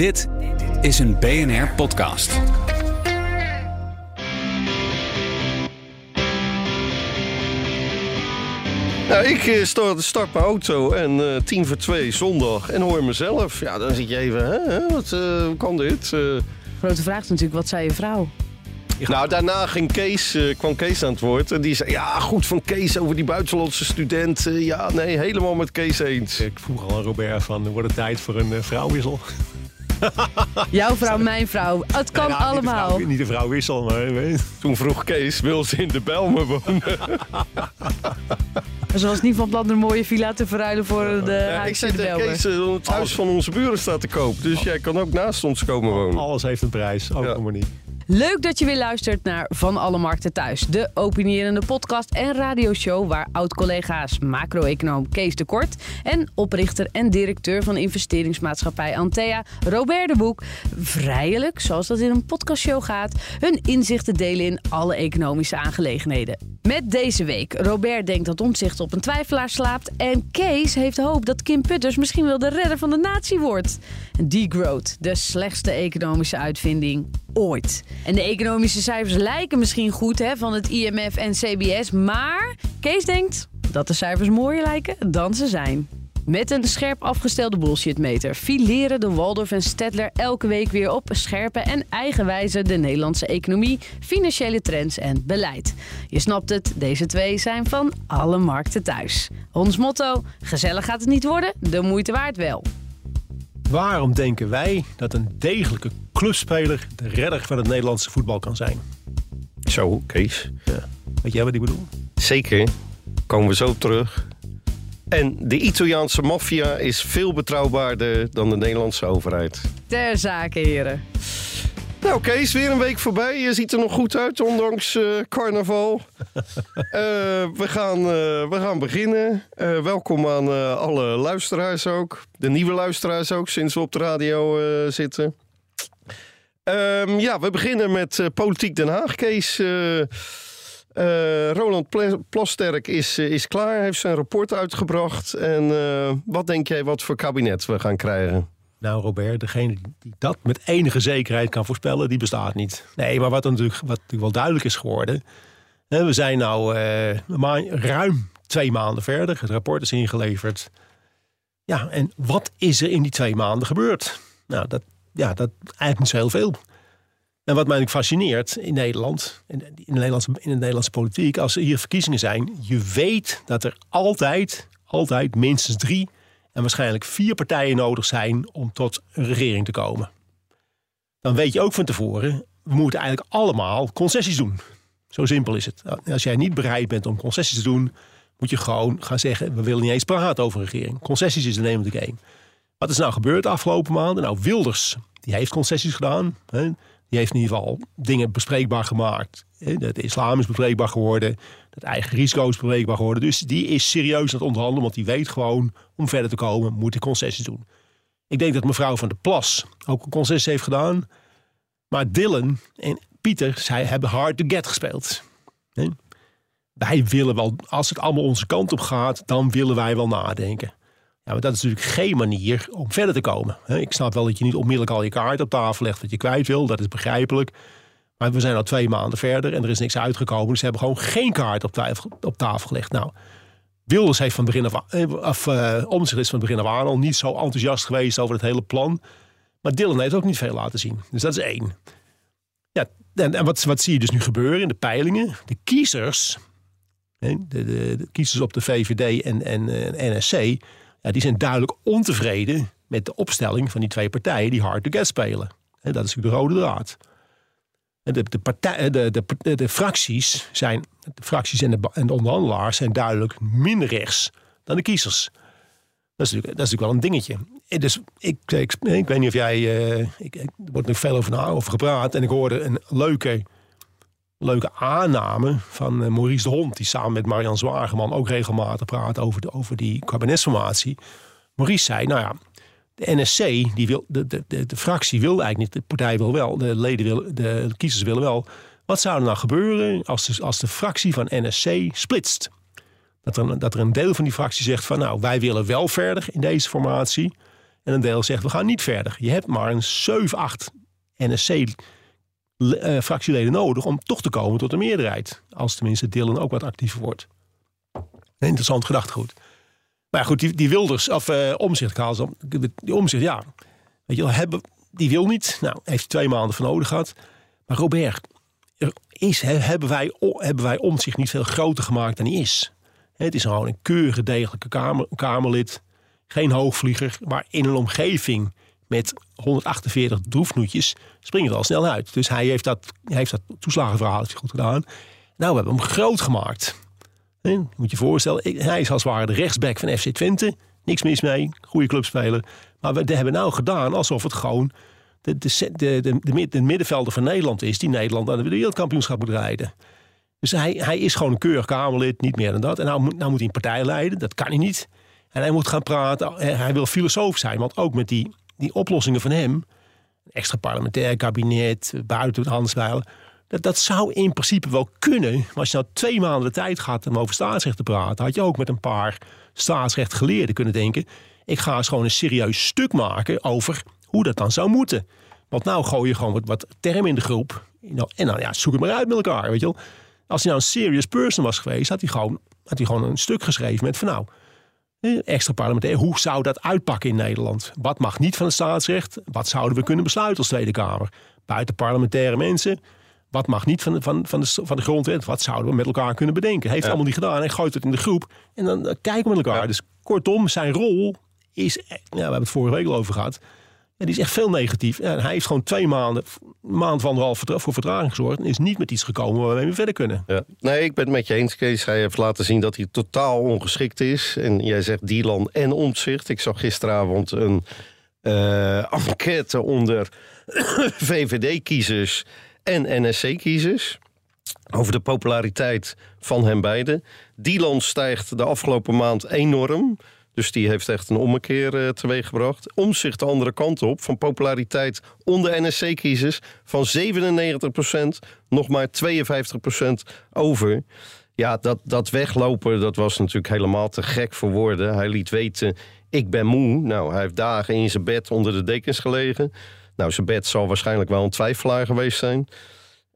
Dit is een BNR podcast. Nou, ik eh, start, start mijn auto en eh, tien voor twee zondag en hoor mezelf. Ja, dan zit je even, hè, hè, wat eh, hoe kan dit? Eh, Grote vraag is natuurlijk, wat zei je vrouw? nou, daarna ging Kees, eh, kwam Kees aan het woord. En die zei, ja, goed van Kees over die buitenlandse student. Ja, nee, helemaal met Kees eens. Ik vroeg al aan Robert van, wordt het tijd voor een uh, vrouwwissel? Jouw vrouw, mijn vrouw. Het kan Nou, niet de allemaal. vrouw- Niet de vrouwwissel, maar... weet- Toen vroeg Kees, wil ze in de Belmen wonen? Ze was niet van plan een mooie villa te verruilen voor de Ja, ik huis zei in de tegen. Kees, eh, het huis van onze buren staat te koop. Dus jij kan ook naast ons komen wonen. Alles heeft een prijs, ook Ja. allemaal niet. Leuk dat je weer luistert naar Van Alle Markten Thuis. De opinierende podcast en radioshow waar oud-collega's macro-econoom Kees de Kort... en oprichter en directeur van investeringsmaatschappij Antea, Robert de Boek... vrijelijk, zoals dat in een podcastshow gaat... hun inzichten delen in alle economische aangelegenheden. Met deze week, Robert denkt dat omzicht op een twijfelaar slaapt... en Kees heeft hoop dat Kim Putters misschien wel de redder van de natie wordt. Degrowth, de slechtste economische uitvinding ooit. En de economische cijfers lijken misschien goed hè, van het IMF en CBS, maar Kees denkt dat de cijfers mooier lijken dan ze zijn. Met een scherp afgestelde bullshitmeter fileren de Waldorf en Stedtler elke week weer op scherpe en eigenwijze de Nederlandse economie, financiële trends en beleid. Je snapt het, deze twee zijn van alle markten thuis. Ons motto: gezellig gaat het niet worden, de moeite waard wel. Waarom denken wij dat een degelijke clubspeler de redder van het Nederlandse voetbal kan zijn? Zo, Kees. Weet jij wat ik bedoel? Zeker. Komen we zo op terug. En de Italiaanse maffia is veel betrouwbaarder dan de Nederlandse overheid. Ter zake, heren. Nou, Kees, weer een week voorbij. Je ziet er nog goed uit, ondanks eh, carnaval. Eh, we, gaan, eh, we gaan beginnen. Welkom aan alle luisteraars ook. De nieuwe luisteraars ook, sinds we op de radio zitten. Ehm, ja, we beginnen met Politiek Den Haag. Kees, Roland Plasterk is, is klaar, heeft zijn rapport uitgebracht. En wat denk jij wat voor kabinet we gaan krijgen? Nou, Robert, degene die dat met enige zekerheid kan voorspellen, die bestaat niet. Nee, maar wat natuurlijk, wat wel duidelijk is geworden. Hè, we zijn nou maar ruim twee maanden verder. Het rapport is ingeleverd. Ja, en wat is er in die twee maanden gebeurd? Nou, dat, ja, dat eigenlijk niet zo heel veel. En wat mij fascineert in Nederland, in de Nederlandse, in de Nederlandse politiek, als er hier verkiezingen zijn, je weet dat er altijd, altijd minstens drie en waarschijnlijk vier partijen nodig zijn om tot een regering te komen. Dan weet je ook van tevoren, we moeten eigenlijk allemaal concessies doen. Zo simpel is het. Als jij niet bereid bent om concessies te doen, moet je gewoon gaan zeggen, we willen niet eens praten over een regering. Concessies is de the game. Wat is nou gebeurd de afgelopen maanden? Nou, Wilders, die heeft concessies gedaan. Die heeft in ieder geval dingen bespreekbaar gemaakt. De islam is bespreekbaar geworden. Het eigen risico is bespreekbaar geworden. Dus die is serieus aan het onderhandelen. Want die weet gewoon, om verder te komen, moet hij concessies doen. Ik denk dat mevrouw van der Plas ook een concessie heeft gedaan. Maar Dylan en Pieter, zij hebben hard to get gespeeld. Wij willen wel, als het allemaal onze kant op gaat, dan willen wij wel nadenken. Ja, maar dat is natuurlijk geen manier om verder te komen. Ik snap wel dat je niet onmiddellijk al je kaart op tafel legt wat je kwijt wil. Dat is begrijpelijk. Maar we zijn al twee maanden verder en er is niks uitgekomen. Dus ze hebben gewoon geen kaart op, twijfel- op tafel gelegd. Nou, Wilders heeft van begin af eh, of, Omtzigt is van begin af aan al niet zo enthousiast geweest over het hele plan. Maar Dylan heeft ook niet veel laten zien. Dus dat is één. Ja, en, en wat, wat zie je dus nu gebeuren in de peilingen? De kiezers, de, de, de kiezers op de VVD en, en eh, NSC, ja, die zijn duidelijk ontevreden met de opstelling van die twee partijen die hard to get spelen. En dat is natuurlijk de rode draad. En De, partij, de, de, de, de fracties zijn, de fracties en de, en de onderhandelaars zijn duidelijk minder rechts dan de kiezers. Dat is natuurlijk, dat is natuurlijk wel een dingetje. Eh, Dus ik, ik, ik weet niet of jij... eh, ik, er wordt nog veel over, over gepraat. En ik hoorde een leuke, leuke aanname van eh, Maurice de Hond... die samen met Marian Zwageman ook regelmatig praat over, de, over die kabinetsformatie. Maurice zei, nou ja, de NSC, die wil, de, de, de, fractie wil eigenlijk niet, de partij wil wel, de leden willen, de kiezers willen wel. Wat zou er nou gebeuren als de, als de fractie van NSC splitst? Dat er, een- dat er een deel van die fractie zegt van nou, wij willen wel verder in deze formatie. En een deel zegt we gaan niet verder. Je hebt maar een 7, 8 Eh, nodig om toch te komen tot een meerderheid. Als tenminste Dylan ook wat actiever wordt. Een interessant gedachtegoed. Maar goed, die, Wilders, of eh omzicht, op. Die omzicht, ja. Weet je hebben, die wil niet. Nou, heeft twee maanden voor nodig gehad. Maar Robert, er is, he- hebben, wij, hebben wij omzicht niet veel groter gemaakt dan hij is. Het is gewoon een keurige, degelijke kamer, Kamerlid. Geen hoogvlieger, maar in een omgeving met 148 droefnoetjes springt het al snel uit. Dus hij heeft dat, hij heeft dat toeslagenverhaal goed gedaan. Nou, we hebben hem groot gemaakt. Je moet je voorstellen, hij is als het ware de rechtsback van FC Twente. Niks mis mee, goede clubspeler. Maar we hebben nou gedaan alsof het gewoon de, de, de, de, de, mid- de middenvelder van Nederland is... die Nederland aan de wereldkampioenschap moet rijden. Dus hij, hij is gewoon een keurig Kamerlid, niet meer dan dat. En nou moet, nou moet hij een partij leiden, dat kan hij niet. En hij moet gaan praten, hij wil filosoof zijn. Want ook met die, die oplossingen van hem... extra parlementair kabinet, buiten het handelsbijlen... Dat, dat zou in principe wel kunnen. Maar als je nou twee maanden de tijd gaat om over staatsrecht te praten... had je ook met een paar staatsrechtgeleerden kunnen denken... ik ga eens gewoon een serieus stuk maken over hoe dat dan zou moeten. Want nou gooi je gewoon wat, wat termen in de groep. En dan ja, zoek het maar uit met elkaar, weet je wel. Als hij nou een serious person was geweest... had hij gewoon, had hij gewoon een stuk geschreven met van nou... eh, Extra parlementair, hoe zou dat uitpakken in Nederland? Wat mag niet van het staatsrecht? Wat zouden we kunnen besluiten als Tweede Kamer? Buiten parlementaire mensen, wat mag niet van de, van, van, de, van de grondwet? Wat zouden we met elkaar kunnen bedenken? Heeft allemaal niet gedaan. Hij gooit het in de groep en dan eh, kijken we met elkaar. Dus kortom, zijn rol is... Ja, we hebben het vorige week al over gehad. Ja, die is echt veel negatief. En hij heeft gewoon twee maanden, maand of anderhalf voor vertraging gezorgd... en is niet met iets gekomen waarmee we verder kunnen. Ja. Nee, ik ben het met je eens, Kees. Hij heeft laten zien dat hij totaal ongeschikt is. En jij zegt Dylan en Omtzigt. Ik zag gisteravond een eh, enquête onder VVD-kiezers en NSC-kiezers. Over de populariteit van hen beiden. Dylan stijgt de afgelopen maand enorm. Dus die heeft echt een ommekeer eh, teweeggebracht. Omzicht de andere kant op. Van populariteit onder NSC-kiezers van 97% nog maar 52% over. Ja, dat, dat weglopen, dat was natuurlijk helemaal te gek voor woorden. Hij liet weten, ik ben moe. Nou, hij heeft dagen in zijn bed onder de dekens gelegen. Nou, zijn bed zal waarschijnlijk wel een twijfelaar geweest zijn.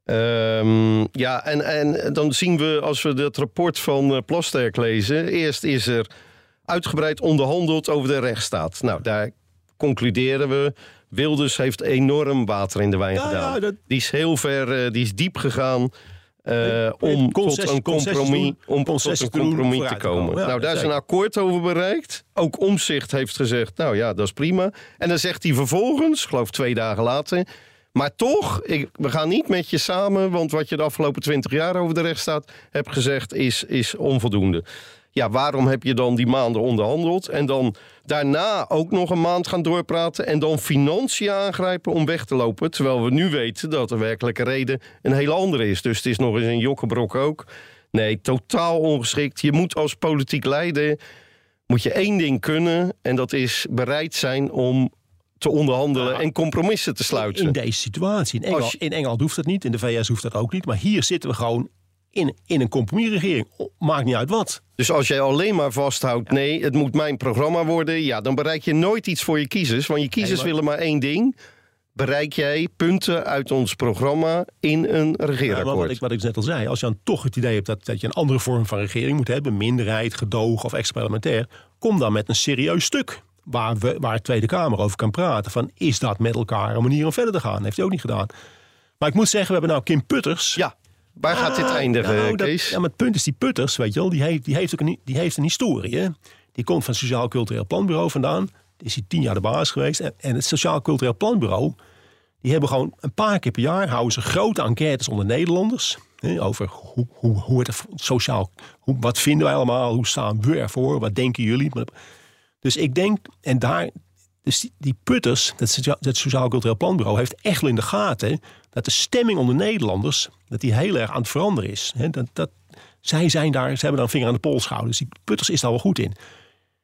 Ehm, ja, en, en dan zien we, als we dat rapport van eh, Plasterk lezen... eerst is er uitgebreid onderhandeld over de rechtsstaat. Nou, daar concluderen we... Wilders heeft enorm water in de wijn Ja, gedaan. ja, dat- Die is heel ver, eh, die is diep gegaan... om tot een compromis, om tot een compromis te komen. Ja, nou, daar is een akkoord over bereikt. Ook Omzicht heeft gezegd, nou ja, dat is prima. En dan zegt hij vervolgens, ik geloof twee dagen later... maar toch, ik, we gaan niet met je samen... want wat je de afgelopen twintig jaar over de rechtsstaat hebt gezegd... is, is onvoldoende. Ja, waarom heb je dan die maanden onderhandeld... en dan daarna ook nog een maand gaan doorpraten... en dan financiën aangrijpen om weg te lopen... terwijl we nu weten dat de werkelijke reden een hele andere is. Dus het is nog eens een jokkenbrok ook... Nee, totaal ongeschikt. Je moet als politiek leider moet je één ding kunnen en dat is bereid zijn om te onderhandelen en compromissen te sluiten. In deze situatie. In Engeland, Als je- in Engeland hoeft dat niet, in de VS hoeft dat ook niet. Maar hier zitten we gewoon in, in een compromisregering. Maakt niet uit wat. Dus als jij alleen maar vasthoudt, nee, het moet mijn programma worden, ja, dan bereik je nooit iets voor je kiezers, want je kiezers Nee, maar- willen maar één ding. Bereik jij punten uit ons programma in een Ja, regeerakkoord? wat ik, wat ik net al zei, als je dan toch het idee hebt dat, dat je een andere vorm van regering moet hebben, minderheid, gedoog of extra-parlementair, kom dan met een serieus stuk. Waar, we, waar de Tweede Kamer over kan praten. Van is dat met elkaar een manier om verder te gaan? Heeft hij ook niet gedaan. Maar ik moet zeggen, we hebben nou Kim Putters. Ja, waar gaat dit eindigen, Nou, dat- Kees? ja, maar het punt is, die Putters, weet je wel, die heeft, die heeft, ook een, die heeft een historie. Hè? Die komt van het Sociaal Cultureel Planbureau vandaan. Die is hij tien jaar de baas geweest. En, en het Sociaal Cultureel Planbureau, die hebben gewoon een paar keer per jaar houden ze grote enquêtes onder Nederlanders. Hè, over hoe, hoe, hoe het sociaal, hoe, wat vinden wij allemaal, hoe staan we ervoor, wat denken jullie. Dus ik denk, en daar, dus die, die putters, dat Sociaal Cultureel Planbureau, heeft echt wel in de gaten dat de stemming onder Nederlanders, dat die heel erg aan het veranderen is. Dat, dat, zij zijn daar, ze hebben daar een vinger aan de pols gehouden. Dus die putters is daar wel goed in.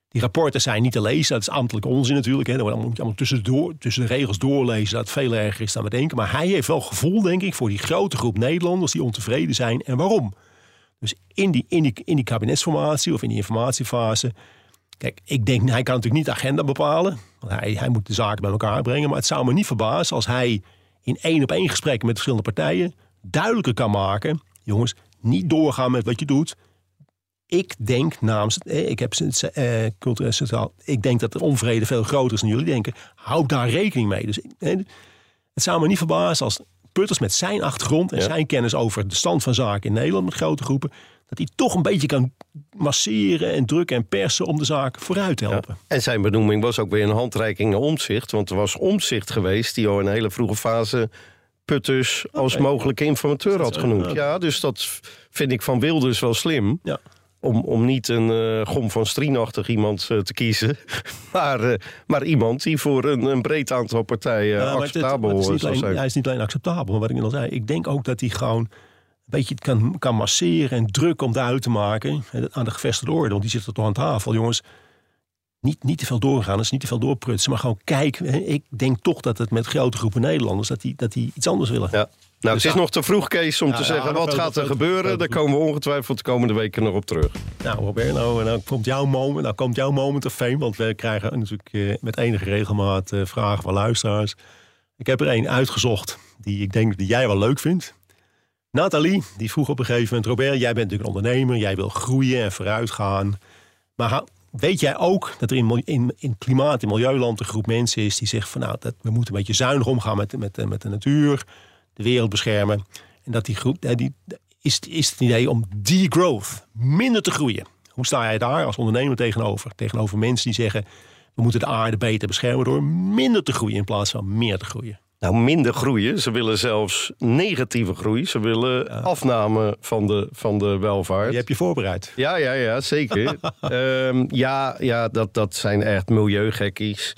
Die rapporten zijn niet te lezen, dat is ambtelijk onzin natuurlijk. Dan moet je allemaal tussen de regels doorlezen, dat het veel erger is dan we denken. Maar hij heeft wel gevoel, denk ik, voor die grote groep Nederlanders die ontevreden zijn en waarom. Dus in die, in die, in die kabinetsformatie of in die informatiefase. Kijk, ik denk, hij kan natuurlijk niet de agenda bepalen. Want hij, hij moet de zaken bij elkaar brengen. Maar het zou me niet verbazen als hij in één op één gesprekken met verschillende partijen duidelijker kan maken. Jongens, niet doorgaan met wat je doet. Ik denk namens, eh, ik heb eh, cultureel centraal, ik denk dat de onvrede veel groter is dan jullie denken. Houd daar rekening mee. Dus eh, het zou me niet verbazen als Putters met zijn achtergrond en Ja. zijn kennis over de stand van zaken in Nederland met grote groepen, dat hij toch een beetje kan masseren en drukken en persen om de zaak vooruit te helpen. En zijn benoeming was ook weer een handreiking naar omzicht. Want er was omzicht geweest die al in een hele vroege fase Putters als mogelijke informateur had genoemd. Ja. Dus dat vind ik van Wilders wel slim. Ja. Om, om niet een eh, Gom van Strienachtig iemand eh, te kiezen. Maar, eh, maar iemand die voor een, een breed aantal partijen het- het- acceptabel is alleen-. Hij is niet alleen acceptabel, maar wat ik al zei. Ik denk ook dat hij gewoon beetje kan, kan masseren en druk om duidelijk te maken aan de gevestigde orde. Want die zitten toch aan tafel. Jongens, niet, niet te veel doorgaan, dus niet te veel doorprutsen. Maar gewoon kijk, hè, ik denk toch dat het met grote groepen Nederlanders, dat die, dat die iets anders willen. Ja. Nou, het is ja. nog te vroeg, Kees, om Ja, te zeggen dat wat gaat er gebeuren. Daar komen we ongetwijfeld de komende weken nog op terug. Nou, Robert, nou, nou komt jouw moment, nou komt jouw moment of fame. Want we krijgen natuurlijk eh, met enige regelmaat eh, vragen van luisteraars. Ik heb er één uitgezocht die ik denk die jij wel leuk vindt. Nathalie, die vroeg op een gegeven moment... Robert, jij bent natuurlijk een ondernemer. Jij wil groeien en vooruit gaan. Maar weet jij ook dat er in, in, in klimaat- en milieuland... een groep mensen is die zegt van... nou, dat, we moeten een beetje zuinig omgaan met, met, met de natuur. De wereld beschermen. En dat die groep... eh, Die, is, is het idee om degrowth, minder te groeien. Hoe sta jij daar als ondernemer tegenover? Tegenover mensen die zeggen... we moeten de aarde beter beschermen... door minder te groeien in plaats van meer te groeien. Nou, minder groeien. Ze willen zelfs negatieve groei. Ze willen afname van de, van de welvaart. Je hebt je voorbereid. Ja, ja, ja, zeker. Ehm, ja, ja dat, dat zijn echt milieugekkies.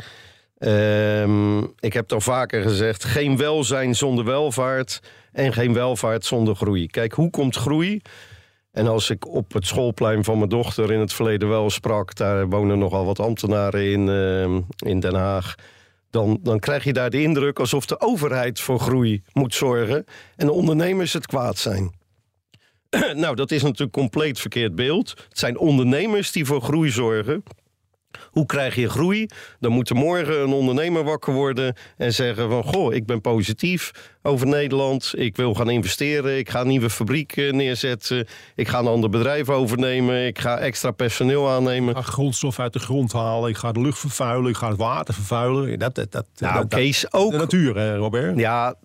Ehm, ik heb het al vaker gezegd: geen welzijn zonder welvaart en geen welvaart zonder groei. Kijk, hoe komt groei? En als ik op het schoolplein van mijn dochter in het verleden wel sprak, daar wonen nogal wat ambtenaren in, ehm, in Den Haag. Dan, dan krijg je daar de indruk alsof de overheid voor groei moet zorgen en de ondernemers het kwaad zijn. Nou, dat is natuurlijk compleet verkeerd beeld. Het zijn ondernemers die voor groei zorgen. Hoe krijg je groei? Dan moet er morgen een ondernemer wakker worden en zeggen van... goh, ik ben positief over Nederland. Ik wil gaan investeren. Ik ga een nieuwe fabriek neerzetten. Ik ga een ander bedrijf overnemen. Ik ga extra personeel aannemen. Ik ga grondstof uit de grond halen. Ik ga de lucht vervuilen. Ik ga het water vervuilen. Dat, dat, dat, Nou, dat- Kees, ook... de natuur, hè, Robert? Ja,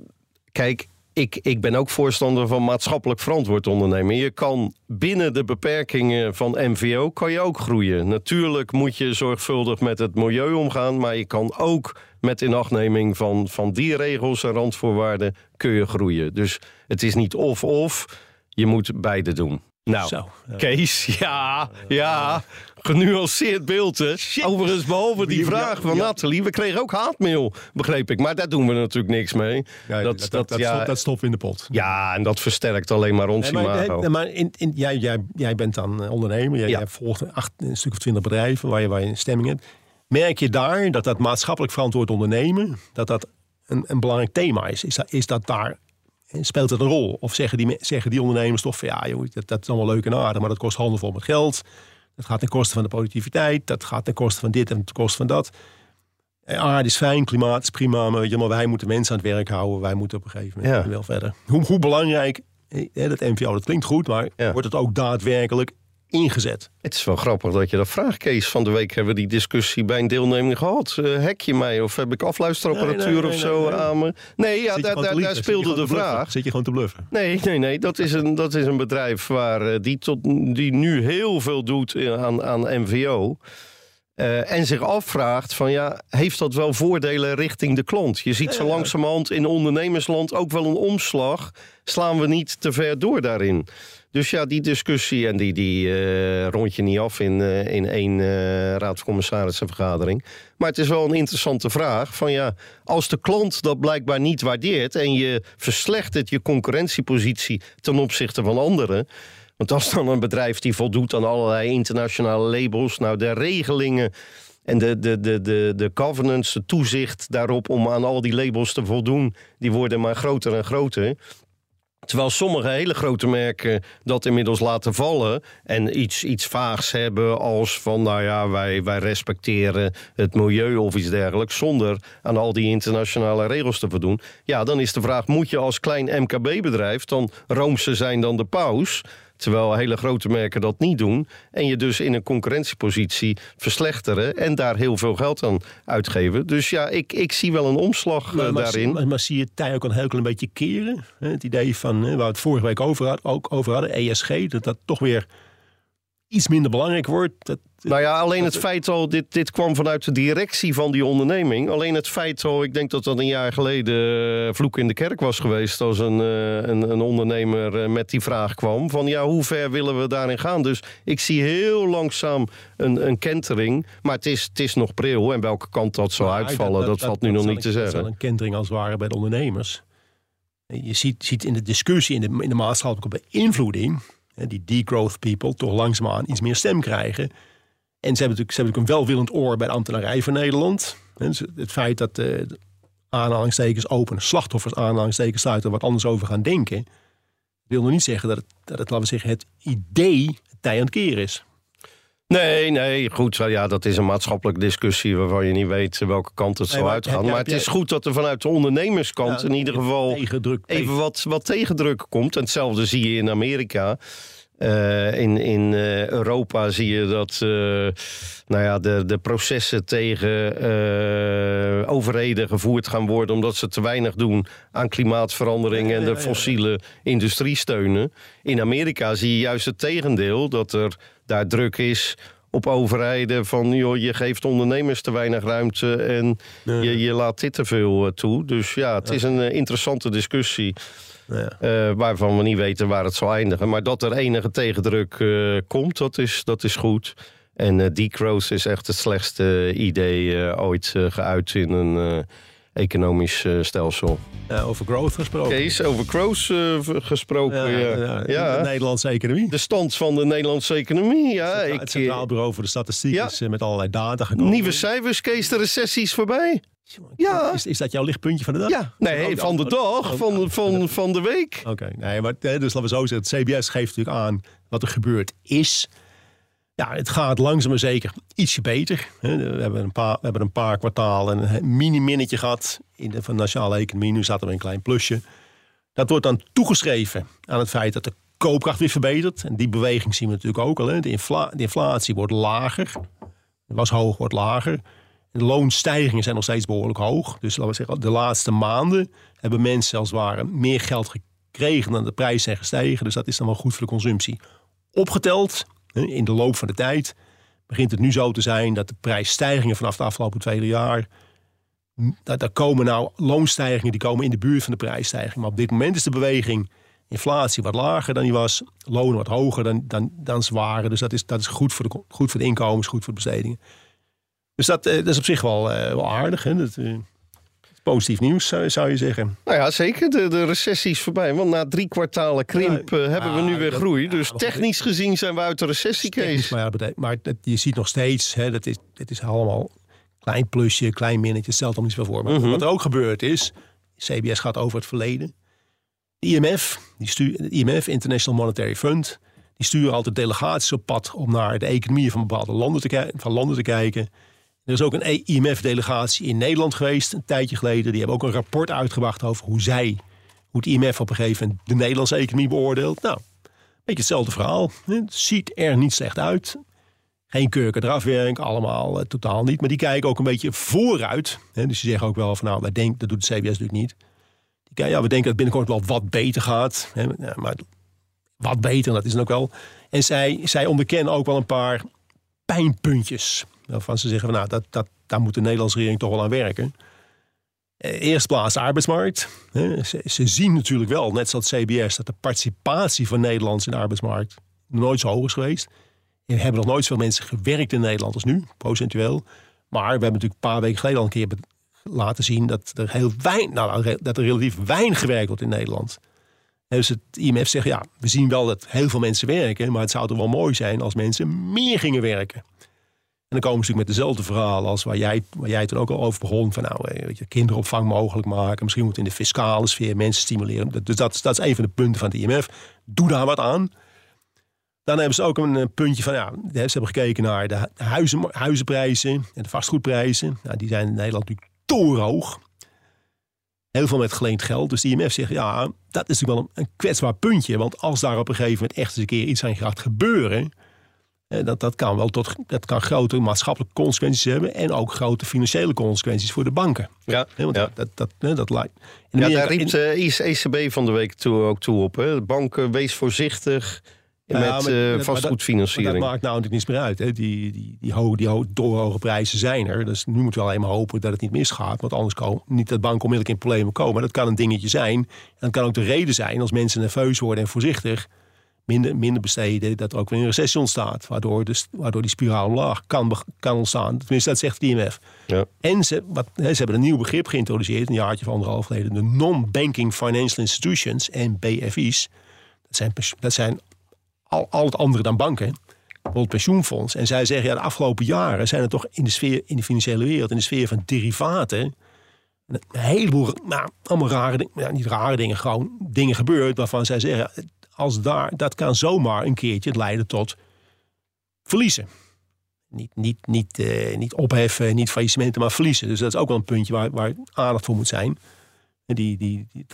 kijk, ik, ik ben ook voorstander van maatschappelijk verantwoord ondernemen. Je kan binnen de beperkingen van MVO kan je ook groeien. Natuurlijk moet je zorgvuldig met het milieu omgaan, maar je kan ook met inachtneming van, van die regels en randvoorwaarden kun je groeien. Dus het is niet of-of, je moet beide doen. Nou, Zo, ja. Kees, ja, ja, genuanceerd beeld, hè? Overigens, behalve die vraag van ja. Nathalie, we kregen ook haatmail, begreep ik. Maar daar doen we natuurlijk niks mee. Ja, dat, dat, dat, dat, ja, stop- dat stopt in de pot. ja, en dat versterkt alleen maar ons Nee, maar, imago. nee, maar in, in, jij, jij, jij bent dan eh, ondernemer. Jij, Ja. jij volgt een, acht, een stuk of twintig bedrijven waar je, waar je een stemming hebt. Merk je daar dat dat maatschappelijk verantwoord ondernemen... dat dat een, een belangrijk thema is? Is dat, is dat daar... Speelt dat een rol? Of zeggen die, zeggen die ondernemers toch van... ja, joh, dat, dat is allemaal leuk en aardig... maar dat kost handenvol met geld. Dat gaat ten koste van de productiviteit. Dat gaat ten koste van dit en ten koste van dat. Eh, Aarde is fijn, klimaat is prima... maar, weet je, maar wij moeten mensen aan het werk houden. Wij moeten op een gegeven moment Ja. wel verder. Hoe, hoe belangrijk... eh, hè, Dat MVO, dat klinkt goed... maar Ja. wordt het ook daadwerkelijk ingezet? Het is wel grappig dat je dat vraagt, Kees. Van de week hebben we die discussie bij een deelneming gehad. Uh, hack je mij of heb ik afluisterapparatuur Nee, nee, nee, of zo nee, nee. aan me? Nee, ja, daar, speelde de vraag. Zit je gewoon te bluffen? Nee, nee, nee. Dat is een, dat is een bedrijf waar, eh, die, tot, die nu heel veel doet aan, aan MVO. Eh, en zich afvraagt van ja, heeft dat wel voordelen richting de klant? Je ziet zo langzamerhand in ondernemersland ook wel een omslag. Slaan we niet te ver door daarin? Dus ja, die discussie en die, die eh, rond je niet af in, eh, in één uh, raad van commissarissenvergadering. Maar het is wel een interessante vraag van ja, als de klant dat blijkbaar niet waardeert en je verslechtert je concurrentiepositie ten opzichte van anderen. Want als dan een bedrijf die voldoet aan allerlei internationale labels, nou de regelingen en de, de, de, de, de governance, de toezicht daarop om aan al die labels te voldoen, die worden maar groter en groter. Terwijl sommige hele grote merken dat inmiddels laten vallen en iets, iets vaags hebben als van nou ja, wij, wij respecteren het milieu of iets dergelijks, zonder aan al die internationale regels te voldoen. Ja, dan is de vraag, moet je als klein MKB-bedrijf dan roomser zijn dan de paus? Terwijl hele grote merken dat niet doen. En je dus in een concurrentiepositie verslechteren. En daar heel veel geld aan uitgeven. Dus ja, ik, ik zie wel een omslag maar, maar, daarin. Maar, maar, zie je tij ook een heel klein beetje keren? Het idee van, waar we het vorige week over, had, ook over hadden, ESG. Dat dat toch weer iets minder belangrijk wordt. Dat, nou ja, alleen het feit al, dit, dit kwam vanuit de directie van die onderneming. Alleen het feit al, ik denk dat dat een jaar geleden vloek in de kerk was geweest. Als een, een, een ondernemer met die vraag kwam. Van ja, hoe ver willen we daarin gaan? Dus ik zie heel langzaam een, een kentering. Maar het is, het is nog pril. En welke kant dat zal uitvallen, dat, dat, dat valt nu nog niet te zeggen. Dat is wel een kentering als het ware bij de ondernemers. Je ziet, ziet in de discussie, in de, in de maatschappelijke beïnvloeding die degrowth people toch langzaamaan iets meer stem krijgen. En ze hebben natuurlijk, ze hebben natuurlijk een welwillend oor bij de ambtenarij van Nederland. Dus het feit dat de aanhalingstekens open, slachtoffers aanhalingstekens sluiten, wat anders over gaan denken, wil nog niet zeggen dat het, dat het laten we zeggen, het idee tij aan het keren is. Nee, nee, goed. Ja, dat is een maatschappelijke discussie waarvan je niet weet welke kant het nee, zal uitgaan. maar het is goed dat er vanuit de ondernemerskant ja, in ieder geval tegendruk, even wat, wat tegendruk komt. En hetzelfde zie je in Amerika. Uh, in in uh, Europa zie je dat uh, nou ja, de, de processen tegen overheden gevoerd gaan worden omdat ze te weinig doen aan klimaatverandering en de fossiele industrie steunen. In Amerika zie je juist het tegendeel, dat er daar druk is op overheden van joh, je geeft ondernemers te weinig ruimte en je, je laat dit te veel toe. Dus ja, het is een interessante discussie. Uh, waarvan we niet weten waar het zal eindigen. Maar dat er enige tegendruk uh, komt, dat is, dat is goed. En uh, degrowth is echt het slechtste idee ooit geuit in een economisch stelsel. over growth gesproken. Kees, over growth gesproken. Ja, ja, ja. De Nederlandse economie. De stand van de Nederlandse economie. Ja, het, ik, het Centraal Bureau voor de Statistiek is met allerlei data gekomen. Nieuwe cijfers, Kees, de recessie is voorbij. Ja. Is, is dat jouw lichtpuntje van de dag? Ja, nee, van de dag, van, van, van de week. Oké, okay. nee, maar dus laten we zo zeggen. Het CBS geeft natuurlijk aan wat er gebeurd is. Ja, het gaat langzaam maar zeker ietsje beter. We hebben een paar, we hebben een paar kwartalen een mini-minnetje gehad in de, van nationale economie. Nu zaten we een klein plusje. Dat wordt dan toegeschreven aan het feit dat de koopkracht weer verbetert. En die beweging zien we natuurlijk ook al. Hè. De inflatie wordt lager. Het was hoog, wordt lager. De loonstijgingen zijn nog steeds behoorlijk hoog. Dus laten we zeggen, de laatste maanden hebben mensen als het ware meer geld gekregen dan de prijzen zijn gestegen. Dus dat is dan wel goed voor de consumptie. Opgeteld in de loop van de tijd begint het nu zo te zijn dat de prijsstijgingen vanaf de afgelopen twee jaar. Daar komen nou loonstijgingen die komen in de buurt van de prijsstijging. Maar op dit moment is de beweging inflatie wat lager dan die was, lonen wat hoger dan, dan, dan ze waren. Dus dat is, dat is goed, voor de, goed voor de inkomens, goed voor de bestedingen. Dus dat, dat is op zich wel, uh, wel aardig. Hè? Dat, uh, positief nieuws zou, je zeggen. Nou ja, zeker. De, de recessie is voorbij. Want na drie kwartalen krimp uh, hebben we nu weer dat, groei. Dus technisch gezien zijn we uit de recessiecase. Maar, ja, maar dat, je ziet nog steeds, hè, dat, is, dat is allemaal klein plusje, klein minnetje. Stelt om niet voor. Maar Mhm. -hmm. wat er ook gebeurd is, CBS gaat over het verleden. De IMF, die stuur, de IMF, International Monetary Fund, die sturen altijd delegaties op pad om naar de economieën van bepaalde landen te, van landen te kijken. Er is ook een IMF-delegatie in Nederland geweest een tijdje geleden. Die hebben ook een rapport uitgebracht over hoe zij, hoe het IMF op een gegeven moment de Nederlandse economie beoordeelt. Nou, een beetje hetzelfde verhaal. Het ziet er niet slecht uit. Geen kurken eraf werk, allemaal uh, totaal niet. Maar die kijken ook een beetje vooruit. Hè? Dus die zeggen ook wel van nou, wij denken, dat doet de CBS natuurlijk niet. Die kijken, ja, we denken dat binnenkort wel wat beter gaat. Hè? Maar wat beter, dat is dan ook wel. En zij, zij onderkennen ook wel een paar pijnpuntjes Waarvan ze zeggen, van, nou, dat, dat, daar moet de Nederlandse regering toch wel aan werken. Eh, Eerst plaats arbeidsmarkt. Ze, zien natuurlijk wel, net zoals CBS, dat de participatie van Nederlanders in de arbeidsmarkt nooit zo hoog is geweest. Er hebben nog nooit zoveel mensen gewerkt in Nederland als nu, procentueel. Maar we hebben natuurlijk een paar weken geleden al een keer laten zien dat er heel weinig, nou, dat er relatief weinig gewerkt wordt in Nederland. Dus het IMF zegt, ja, we zien wel dat heel veel mensen werken, maar het zou toch wel mooi zijn als mensen meer gingen werken. En dan komen ze natuurlijk met dezelfde verhalen als waar jij, waar jij toen ook al over begon. Van nou, eh, weet je, kinderopvang mogelijk maken. Misschien moet in de fiscale sfeer mensen stimuleren. Dus dat, dat is een van de punten van het IMF. Doe daar wat aan. Dan hebben ze ook een eh, puntje van, ja, ze hebben gekeken naar de hu- huizen, huizenprijzen en de vastgoedprijzen. Nou, die zijn in Nederland natuurlijk torenhoog. Heel veel met geleend geld. Dus de IMF zegt, ja, dat is natuurlijk wel een kwetsbaar puntje. Want als daar op een gegeven moment echt eens een keer iets aan gaat gebeuren... eh, Dat, dat kan wel tot dat kan grote maatschappelijke consequenties hebben. En ook grote financiële consequenties voor de banken. Ja, want ja. dat, dat, dat, lijkt. in Ja, Amerika- daar riep de ECB van de week toe, ook toe op. Hè. Banken, wees voorzichtig met eh, maar vastgoedfinanciering. dat maakt nou natuurlijk niets meer uit. Hè. Die, die, die, hoge, die hoge, doorhoge prijzen zijn er. Dus nu moeten we alleen maar hopen dat het niet misgaat. Want anders komen niet dat banken onmiddellijk in problemen komen. Dat kan een dingetje zijn. En dat kan ook de reden zijn als mensen nerveus worden en voorzichtig. Minder, minder besteden, dat er ook weer een recessie ontstaat. Waardoor, dus, waardoor die spiraal omlaag kan, kan ontstaan. Tenminste, dat zegt de IMF. Ja. En ze, wat, ze hebben een nieuw begrip geïntroduceerd, een jaartje of anderhalf geleden. De Non-Banking Financial Institutions, en BFI's. Dat zijn, dat zijn al, al het andere dan banken. Bijvoorbeeld pensioenfonds. En zij zeggen, ja, de afgelopen jaren zijn er toch in de sfeer, in de financiële wereld, in de sfeer van derivaten, een heleboel, nou, allemaal rare dingen, niet rare dingen, gewoon dingen gebeurd waarvan zij zeggen, als daar, dat kan zomaar een keertje leiden tot verliezen. Niet, niet, niet, eh, niet opheffen, niet faillissementen, maar verliezen. Dus dat is ook wel een puntje waar, waar aandacht voor moet zijn. En die, die, die,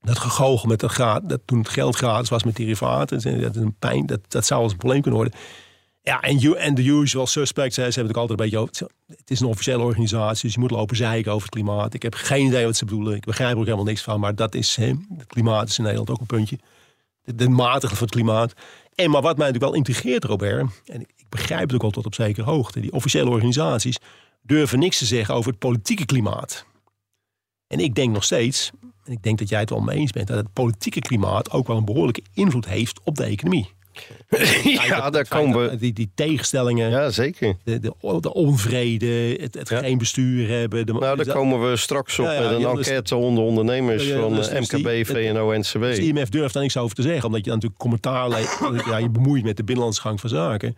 dat gegogel met dat, dat toen het geld gratis was met derivaten, dat is een pijn, dat, dat zou als een probleem kunnen worden. Ja, en, you, en de usual suspects, hè, ze hebben het ook altijd een beetje over. Het is een officiële organisatie, dus je moet lopen zeiken over het klimaat. Ik heb geen idee wat ze bedoelen. Ik begrijp er ook helemaal niks van, maar dat is, hè, het klimaat is in Nederland ook een puntje. De, matiging van het klimaat. En maar wat mij natuurlijk wel intrigeert, Robert, en ik, ik begrijp het ook al tot op zekere hoogte, die officiële organisaties durven niks te zeggen over het politieke klimaat. En ik denk nog steeds, en ik denk dat jij het wel mee eens bent, dat het politieke klimaat ook wel een behoorlijke invloed heeft op de economie. ja, daar komen we. Die, die tegenstellingen, Ja, zeker. de, de, de onvrede, het, het Ja. geen bestuur hebben. De, Nou, daar komen we straks op Ja, met een dus- enquête onder ondernemers van dus- eh, dus die- MKB, VNO, NCW. De IMF durft daar niks over te zeggen, omdat je dan natuurlijk commentaar ja, je bemoeit met de binnenlandse gang van zaken.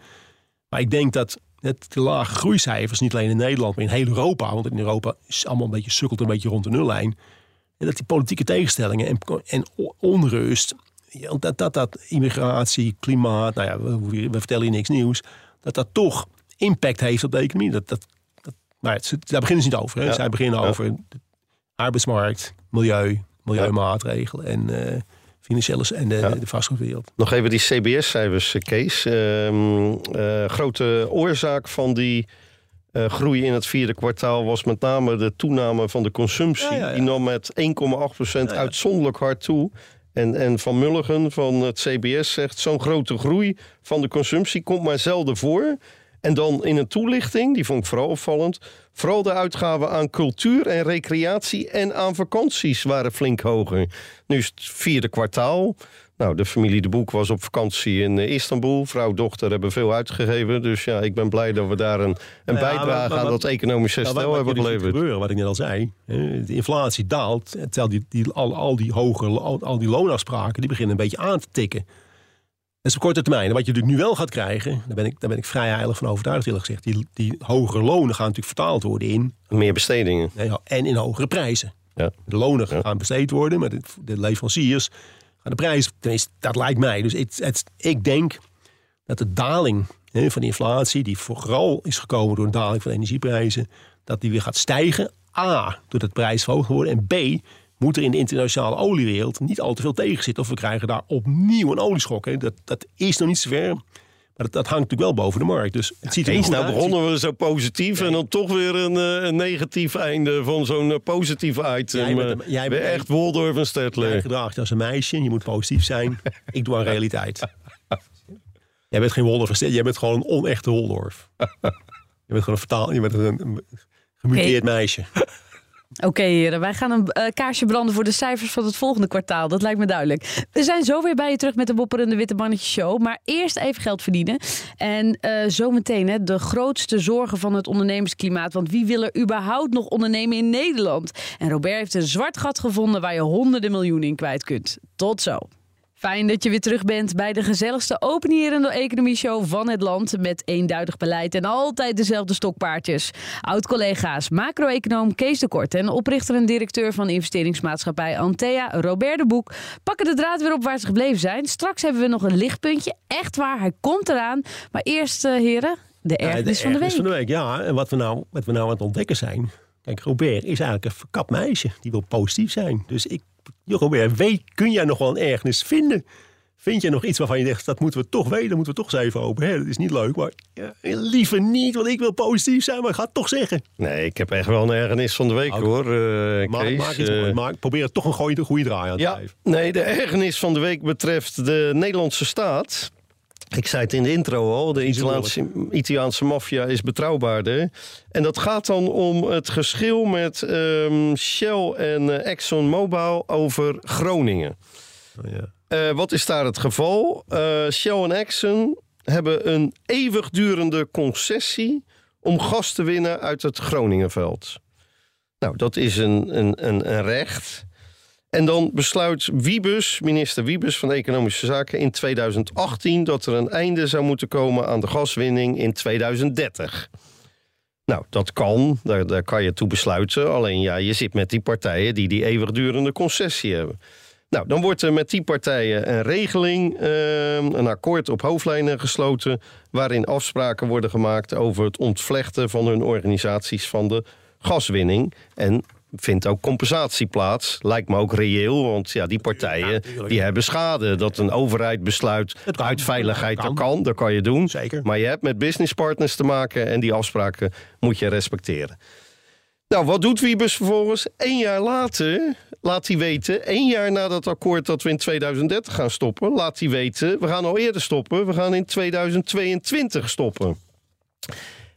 Maar ik denk dat het, de lage groeicijfers, niet alleen in Nederland, maar in heel Europa, want in Europa is allemaal een beetje sukkelt een beetje rond de nullijn. En dat die politieke tegenstellingen en, en onrust, dat, dat, dat immigratie, klimaat, nou ja, we, we vertellen hier niks nieuws, dat dat toch impact heeft op de economie. Dat, dat, dat, maar het, daar beginnen ze niet over. Hè. Ja. Zij beginnen Ja. over de arbeidsmarkt, milieu, milieumaatregelen en eh, financiële en de, Ja. de vastgoedwereld. Nog even die CBS-cijfers, eh, Kees. Ehm, eh, grote oorzaak van die groei in het vierde kwartaal was met name de toename van de consumptie. Ja, ja, ja. Die nam met 1,8% Ja, ja. uitzonderlijk hard toe. En, en Van Mulligen van het CBS zegt... zo'n grote groei van de consumptie komt maar zelden voor. En dan in een toelichting, die vond ik vooral opvallend... vooral de uitgaven aan cultuur en recreatie en aan vakanties waren flink hoger. Nu is het vierde kwartaal. Nou, de familie De Boek was op vakantie in eh, Istanbul. Vrouw, dochter hebben veel uitgegeven. Dus ja, ik ben blij dat we daar een, een Ja, bijdrage maar- maar aan dat economisch Nou, herstel hebben geleverd. gebeuren, wat ik net al zei. De inflatie daalt. Terwijl die, die, al, al die hoge al, al die loonafspraken die beginnen een beetje aan te tikken. Dat is op korte termijn. En wat je natuurlijk nu wel gaat krijgen, daar ben ik, daar ben ik vrij heilig van overtuigd eerlijk gezegd. Die, die hogere lonen gaan natuurlijk vertaald worden in Meer bestedingen. en in hogere prijzen. Ja. De lonen Ja. gaan besteed worden, maar de, de leveranciers gaan de prijs. Tenminste, dat lijkt mij. Dus het, het, ik denk dat de daling hè, van de inflatie, die vooral is gekomen door een daling van de energieprijzen, dat die weer gaat stijgen. A, doordat de prijs verhoogd wordt. En B, moet er in de internationale oliewereld niet al te veel tegen zitten. Of we krijgen daar opnieuw een olieschok. Hè. Dat, dat is nog niet zover. Maar dat, dat hangt natuurlijk wel boven de markt. Dus het ziet er Eens goed nou uit. begonnen we zo positief en dan toch weer een, eh, een negatief einde van zo'n eh, positief item. Jij bent eh, jij bent- echt Waldorf en Jij Stedtler. gedraagt je als een meisje. Je moet positief zijn. Ik doe aan realiteit. Jij bent geen Waldorf. Jij bent gewoon een onechte Waldorf. Je bent gewoon een vertaal, je bent een, een gemuteerd meisje. Oké heren, wij gaan een eh, kaarsje branden voor de cijfers van het volgende kwartaal. Dat lijkt me duidelijk. We zijn zo weer bij je terug met de Bopperende Witte Mannetjes Show. Maar eerst even geld verdienen. En eh zometeen de grootste zorgen van het ondernemersklimaat. Want wie wil er überhaupt nog ondernemen in Nederland? En Robert heeft een zwart gat gevonden waar je honderden miljoenen in kwijt kunt. Tot zo. Fijn dat je weer terug bent bij de gezelligste openierende economie-show van het land. Met eenduidig beleid en altijd dezelfde stokpaardjes. Oud-collega's, macro-econoom Kees de Kort en oprichter en directeur van investeringsmaatschappij Antea, Robert de Boek, pakken de draad weer op waar ze gebleven zijn. Straks hebben we nog een lichtpuntje. Echt waar, hij komt eraan. Maar eerst, eh, heren, de Ja, ergernis van de week. van de week. Ja, en wat we, nou, wat we nou aan het ontdekken zijn. Kijk, Robert is eigenlijk een verkapt meisje. Die wil positief zijn. Dus ik, Robert, weet, kun jij nog wel een ergernis vinden? Vind je nog iets waarvan je zegt, dat moeten we toch weten, daar moeten we toch eens even over. Hè, dat is niet leuk, maar ja, liever niet, want ik wil positief zijn, maar ik ga het toch zeggen. Nee, ik heb echt wel een ergernis van de week hoor, eh, Maak, Kees. maak iets Eh, moois. Maak, probeer het toch een goede, goede draai aan te Ja, geven. nee, de ergernis van de week betreft de Nederlandse staat. Ik zei het in de intro al, de Italiaanse, Italiaanse maffia is betrouwbaarder. En dat gaat dan om het geschil met ehm, Shell en eh, ExxonMobil over Groningen. Oh, ja. Eh, wat is daar het geval? Eh, Shell en Exxon hebben een eeuwigdurende concessie om gas te winnen uit het Groningenveld. Nou, dat is een, een, een, een recht. En dan besluit Wiebes, minister Wiebes van Economische Zaken in 2018 dat er een einde zou moeten komen aan de gaswinning in 2030. Nou, dat kan, daar, daar kan je toe besluiten. Alleen ja, je zit met die partijen die die eeuwigdurende concessie hebben. Nou, dan wordt er met die partijen een regeling, ehm, een akkoord op hoofdlijnen gesloten. waarin afspraken worden gemaakt over het ontvlechten van hun organisaties van de gaswinning. En vindt ook compensatie plaats. Lijkt me ook reëel, want ja, die partijen die hebben schade. Dat een overheid besluit kan. uit veiligheid, dat kan. kan, dat kan je doen. Zeker. Maar je hebt met businesspartners te maken en die afspraken moet je respecteren. Nou, wat doet Wiebes vervolgens? Eén jaar later laat hij weten, één jaar na dat akkoord dat we in 2030 gaan stoppen, laat hij weten, we gaan al eerder stoppen, we gaan in 2022 stoppen.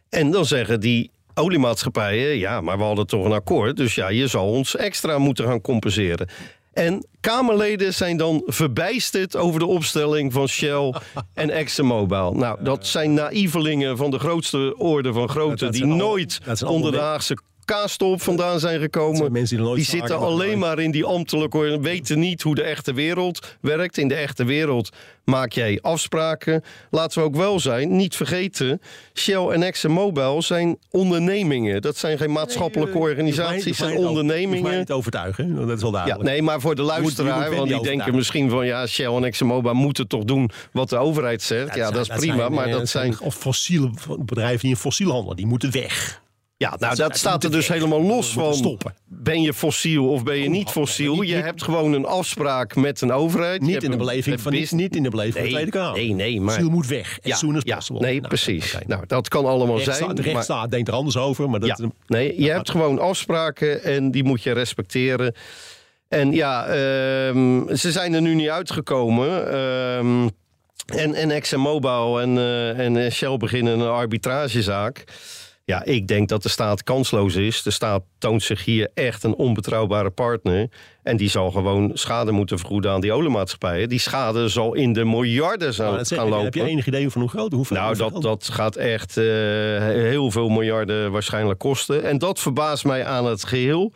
En dan zeggen die oliemaatschappijen, ja, maar we hadden toch een akkoord, dus ja, je zal ons extra moeten gaan compenseren. En Kamerleden zijn dan verbijsterd over de opstelling van Shell en ExxonMobil. Nou, dat zijn naïvelingen van de grootste orde van grootte... Die al- nooit onder de Haagse kaastop vandaan zijn gekomen. zijn mensen die zitten alleen maar in die ambtelijke orde, weten niet hoe de echte wereld werkt. In de echte wereld maak jij afspraken. Laten we ook wel zijn, niet vergeten, Shell en ExxonMobil zijn ondernemingen. Dat zijn geen maatschappelijke organisaties, zijn hoeft mij ondernemingen. niet overtuigen, dat is wel Ja, duidelijk. nee, maar voor de luisteraar, want die denken misschien van ja, Shell en ExxonMobil moeten toch doen wat de overheid zegt. Ja, dat is prima, zijn, maar eh, dat zijn. Of fossiele bedrijven die in fossiel handelen, die moeten weg. Ja, nou, dat staat er dus helemaal los van. stoppen. Ben je fossiel of ben je niet fossiel? niet- Je hebt gewoon een afspraak met een overheid. Niet in de beleving van, niet, niet in de beleving van de Nee, Tweede Kamer. nee, nee, maar- Fossiel moet weg. As Ja, soon as ja, possible. nee, Nou, precies. Nou, dat kan allemaal zijn. de maar- rechtsstaat denkt er anders over, maar dat ja, nee, je hebt gewoon afspraken en die moet je respecteren. En ja, ehm, ze zijn er nu niet uitgekomen. Ehm, en, en ExxonMobil en, eh, en Shell beginnen een arbitragezaak. Ja, ik denk dat de staat kansloos is. De staat toont zich hier echt een onbetrouwbare partner. En die zal gewoon schade moeten vergoeden aan die oliemaatschappijen. Die schade zal in de miljarden dat zeg- gaan lopen. Heb je enig idee van hoe groot? Hoeveel, Nou, dat, dat gaat echt eh, heel veel miljarden waarschijnlijk kosten. En dat verbaast mij aan het geheel.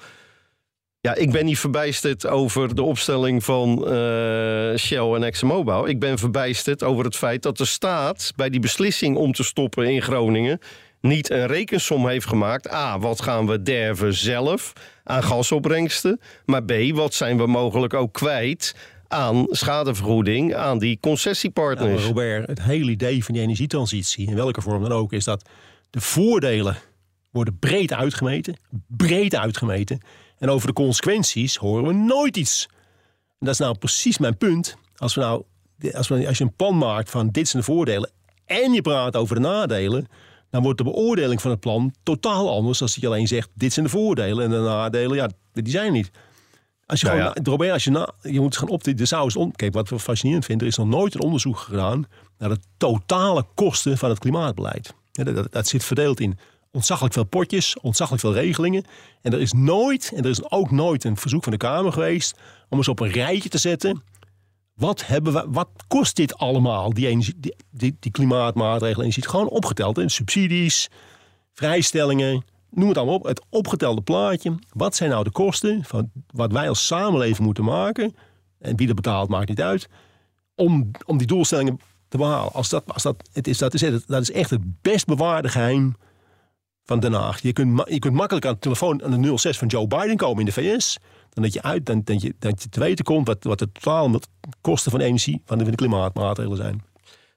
Ja, ik ben niet verbijsterd over de opstelling van eh, Shell en ExxonMobil. Ik ben verbijsterd over het feit dat de staat bij die beslissing om te stoppen in Groningen niet een rekensom heeft gemaakt. A, wat gaan we derven zelf aan gasopbrengsten? Maar B, wat zijn we mogelijk ook kwijt aan schadevergoeding aan die concessiepartners? Robert, het hele idee van die energietransitie, in welke vorm dan ook, is dat de voordelen worden breed uitgemeten. Breed uitgemeten. En over de consequenties horen we nooit iets. Dat is nou precies mijn punt. Als, we nou, als, we, als je een plan maakt van dit zijn de voordelen en je praat over de nadelen, dan wordt de beoordeling van het plan totaal anders als je alleen zegt dit zijn de voordelen en de nadelen, ja, die zijn er niet. Als je Nou gewoon, Robert, als je, na, je moet gaan op de, de zou om. Kijk, wat we fascinerend vinden, er is nog nooit een onderzoek gedaan naar de totale kosten van het klimaatbeleid. Ja, dat, dat, dat zit verdeeld in ontzaglijk veel potjes, ontzaglijk veel regelingen. En er is nooit, en er is ook nooit een verzoek van de Kamer geweest om eens op een rijtje te zetten. Wat, hebben we, wat kost dit allemaal, die, energie, die, die, klimaatmaatregelen? En je ziet gewoon opgeteld, hè? subsidies, vrijstellingen, noem het allemaal op. Het opgetelde plaatje. Wat zijn nou de kosten van wat wij als samenleving moeten maken? En wie dat betaalt, maakt niet uit. Om, om die doelstellingen te behalen. Als dat, als dat, het is, dat, is, dat is echt het best bewaarde geheim van Den Haag. Je kunt, je kunt makkelijk aan de telefoon aan de 06 van Joe Biden komen in de VS. Dan dat je, uit, dan, dat je, dat je te weten komt wat, wat de totale kosten van energie van de, van de klimaatmaatregelen zijn.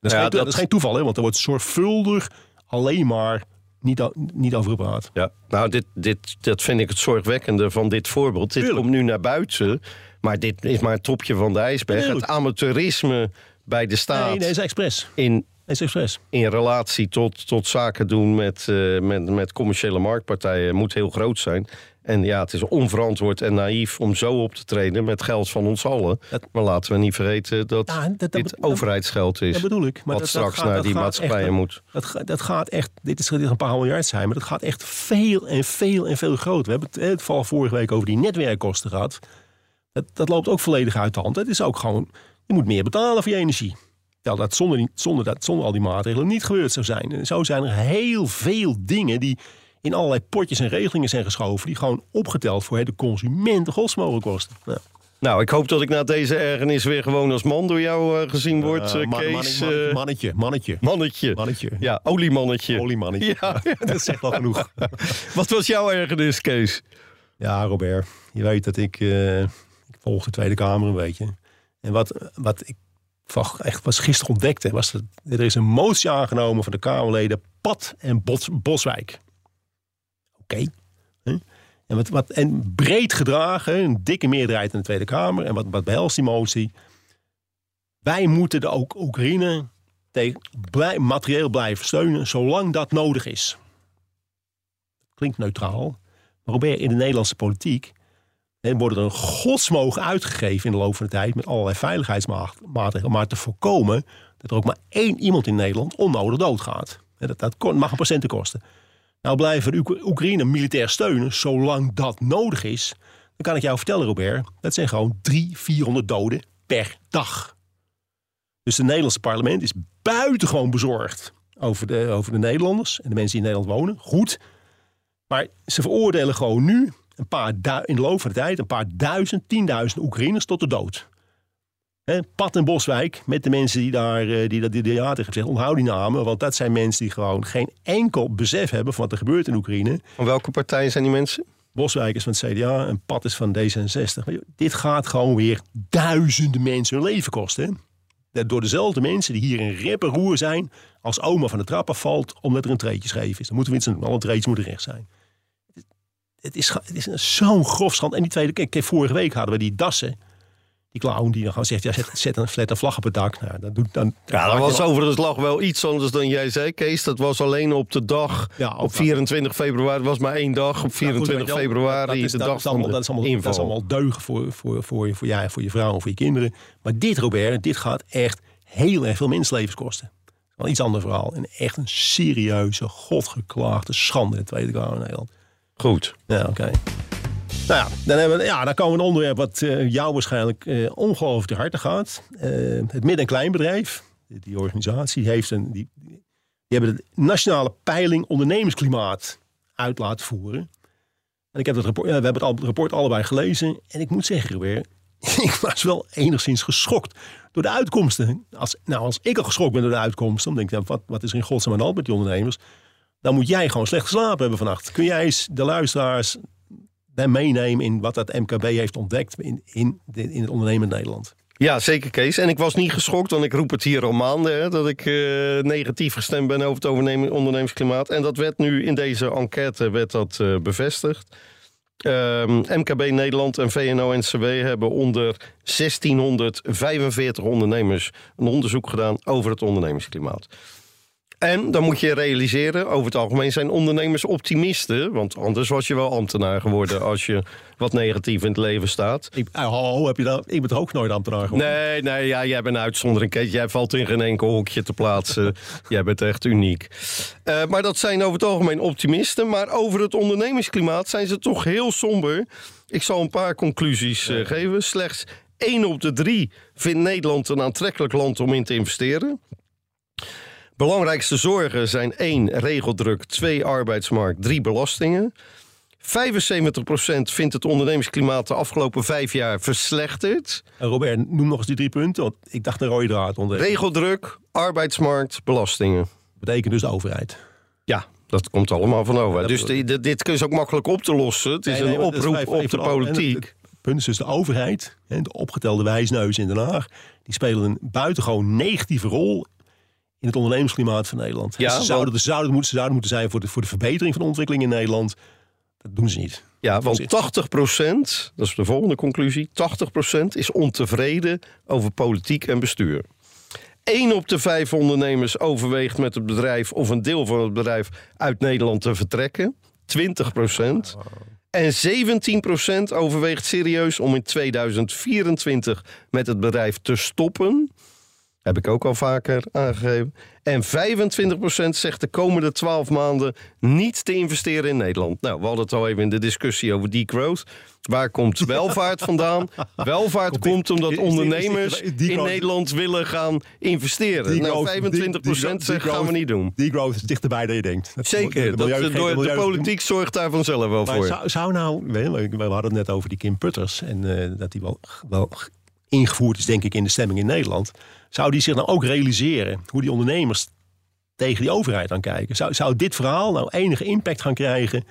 Dat is, Ja, geen, dat dat is geen toeval, hè, want er wordt zorgvuldig alleen maar niet, niet over gepraat. Ja, nou, dit, dit, dat vind ik het zorgwekkende van dit voorbeeld. Dit Tuurlijk. komt nu naar buiten, maar dit is maar het topje van de ijsberg. Tuurlijk. Het amateurisme bij de staat Nee, nee, dat is expres. in, Dat is expres. in relatie tot, tot zaken doen met, eh, met, met commerciële marktpartijen moet heel groot zijn. En ja, het is onverantwoord en naïef om zo op te treden met geld van ons allen. Dat- Maar laten we niet vergeten dat Ja, dat- dat- dit overheidsgeld is. Dat bedoel ik. Maar wat straks gaat- naar die maatschappijen echt- moet. Dat, ga- dat gaat echt, dit is een paar miljard zijn, maar dat gaat echt veel en veel en veel groter. We hebben het, hè, het val vorige week over die netwerkkosten gehad. Dat, dat loopt ook volledig uit de hand. Het is ook gewoon, je moet meer betalen voor je energie. Terwijl dat zonder, die- zonder, dat zonder al die maatregelen niet gebeurd zou zijn. En zo zijn er heel veel dingen die in allerlei potjes en regelingen zijn geschoven... die gewoon opgeteld voor de consument de gods mogen kosten. Ja. Nou, ik hoop dat ik na deze ergernis weer gewoon als man door jou eh, gezien word, Eh, eh, man- Kees. man- eh, mannetje, mannetje, mannetje. mannetje. Ja, oliemannetje. Oliemannetje. Ja. dat zegt wel genoeg. Wat was jouw ergernis, Kees? Ja, Robert, je weet dat ik, eh, ik volg de Tweede Kamer een beetje. En wat, wat ik echt was gisteren ontdekte, was er is een motie aangenomen van de Kamerleden Pat en Bos, Boswijk. Oké. En, wat, wat, en breed gedragen, een dikke meerderheid in de Tweede Kamer. En wat, wat behelst die motie? Wij moeten de Oekraïne tegen, blij, materieel blijven steunen zolang dat nodig is. Klinkt neutraal. Maar Robert, in de Nederlandse politiek hè, worden er een godsmogen uitgegeven in de loop van de tijd met allerlei veiligheidsmaatregelen. Maar te voorkomen dat er ook maar één iemand in Nederland onnodig doodgaat. Dat, dat mag een patiënten kosten. Nou blijven we Oek- Oekraïne militair steunen zolang dat nodig is. Dan kan ik jou vertellen, Robert, dat zijn gewoon drie, 400 doden per dag. Dus het Nederlandse parlement is buitengewoon bezorgd over de, over de Nederlanders en de mensen die in Nederland wonen. Goed. Maar ze veroordelen gewoon nu een paar in de loop van de tijd een paar duizend, tienduizend Oekraïners tot de dood. Pat en Boswijk, met de mensen die daar eh, die, dat die, die ja tegen hebben gezegd, onthoud die namen, want dat zijn mensen die gewoon geen enkel besef hebben van wat er gebeurt in Oekraïne. Van welke partij zijn die mensen? Boswijk is van het CDA en Pat is van D66. Maar joh, dit gaat gewoon weer duizenden mensen hun leven kosten. hè. Dat Door dezelfde mensen die hier in rep roer zijn als oma van de trap afvalt omdat er een treetje scheef is. Dan moeten we iets doen. Alle treetjes moeten recht zijn. Het is, het is een- zo'n grof schand. En die tweede, kijk, vorige week hadden we die dassen. Die clown die dan gewoon zegt, ja, zet, zet een flat een vlag op het dak. Nou, dat doet, dan, Ja, dat je was overigens lag wel iets anders dan jij zei, Kees. Dat was alleen op de dag, Ja, op 24 februari. Het was maar één dag, op Nou, goed, 24 weet je wel, februari, dat is, de dat dag is van allemaal, de dat is allemaal, inval. Dat is allemaal deugen voor, voor, voor, voor, jij, voor je vrouw en voor je kinderen. Maar dit, Robert, dit gaat echt heel erg veel mensenlevens kosten. Wel iets ander verhaal. En echt een serieuze, godgeklaagde schande in de Tweede Kamer in Nederland. Goed. Ja, oké. Nou ja, dan, hebben we, ja, dan komen we een onderwerp wat eh, jou waarschijnlijk eh, ongelooflijk te harte gaat. Eh, het midden- en kleinbedrijf, die, organisatie, heeft een, die, die hebben de nationale peiling ondernemersklimaat uit laten voeren. En ik heb het rapport, we hebben het, al- rapport allebei gelezen. En ik moet zeggen, Robert, ik was wel enigszins geschokt door de uitkomsten. Als, nou, als ik al geschokt ben door de uitkomsten, dan denk ik, wat, wat is er in godsnaam aan hand met die ondernemers? Dan moet jij gewoon slecht geslapen hebben vannacht. Kun jij eens de luisteraars meenemen in wat dat MKB heeft ontdekt in, in, in het ondernemend Nederland? Ja, zeker Kees. En ik was niet geschokt, want ik roep het hier al maanden... Hè, dat ik eh, negatief gestemd ben over het ondernemersklimaat. En dat werd nu in deze enquête werd dat, eh, bevestigd. Ehm, MKB Nederland en VNO-NCW hebben onder 1645 ondernemers... een onderzoek gedaan over het ondernemersklimaat. En dan moet je realiseren, over het algemeen zijn ondernemers optimisten. Want anders was je wel ambtenaar geworden als je wat negatief in het leven staat. Ik, oh, heb je dat? Ik ben toch ook nooit ambtenaar geworden? Nee, nee ja, jij bent een uitzondering. Jij valt in geen enkel hokje te plaatsen. jij bent echt uniek. Uh, maar dat zijn over het algemeen optimisten. Maar over het ondernemingsklimaat zijn ze toch heel somber. Ik zal een paar conclusies uh, geven. Slechts 1 op de 3 vindt Nederland een aantrekkelijk land om in te investeren. Belangrijkste zorgen zijn 1 regeldruk, 2 arbeidsmarkt, 3 belastingen. 75% vindt het ondernemingsklimaat de afgelopen vijf jaar verslechterd. En Robert, noem nog eens die drie punten, want ik dacht een rode draad onder. Regeldruk, arbeidsmarkt, belastingen. Betekent dus de overheid. Ja, dat komt allemaal van over. Dus dit, dit is ook makkelijk op te lossen. Het is een oproep op de politiek. Het punt is dus de overheid, de opgetelde wijsneus in Den Haag... die spelen een buitengewoon negatieve rol in het ondernemersklimaat van Nederland. Ja, ze, zouden, ze, zouden, moeten, ze zouden moeten zijn voor de, voor de verbetering van de ontwikkeling in Nederland. Dat doen ze niet. Ja, want 80 procent, dat is de volgende conclusie, 80 procent is ontevreden over politiek en bestuur. Eén op de vijf ondernemers overweegt met het bedrijf of een deel van het bedrijf uit Nederland te vertrekken. 20 procent. En 17 procent overweegt serieus om in 2024 met het bedrijf te stoppen. Heb ik ook al vaker aangegeven. En 25% zegt de komende 12 maanden niet te investeren in Nederland. Nou, we hadden het al even in de discussie over degrowth. Waar komt welvaart vandaan? Welvaart komt omdat ondernemers in Nederland willen gaan investeren. Nou, 25% zegt gaan we niet doen. Degrowth is dichterbij dan je denkt. Zeker, dat, de politiek zorgt daar vanzelf wel voor. Zou, zou nou, we hadden het net over die Kim Putters. En uh, dat die wel, wel ingevoerd is, denk ik, in de stemming in Nederland. Zou die zich nou ook realiseren hoe die ondernemers tegen die overheid aan kijken? Zou, zou dit verhaal nou enige impact gaan krijgen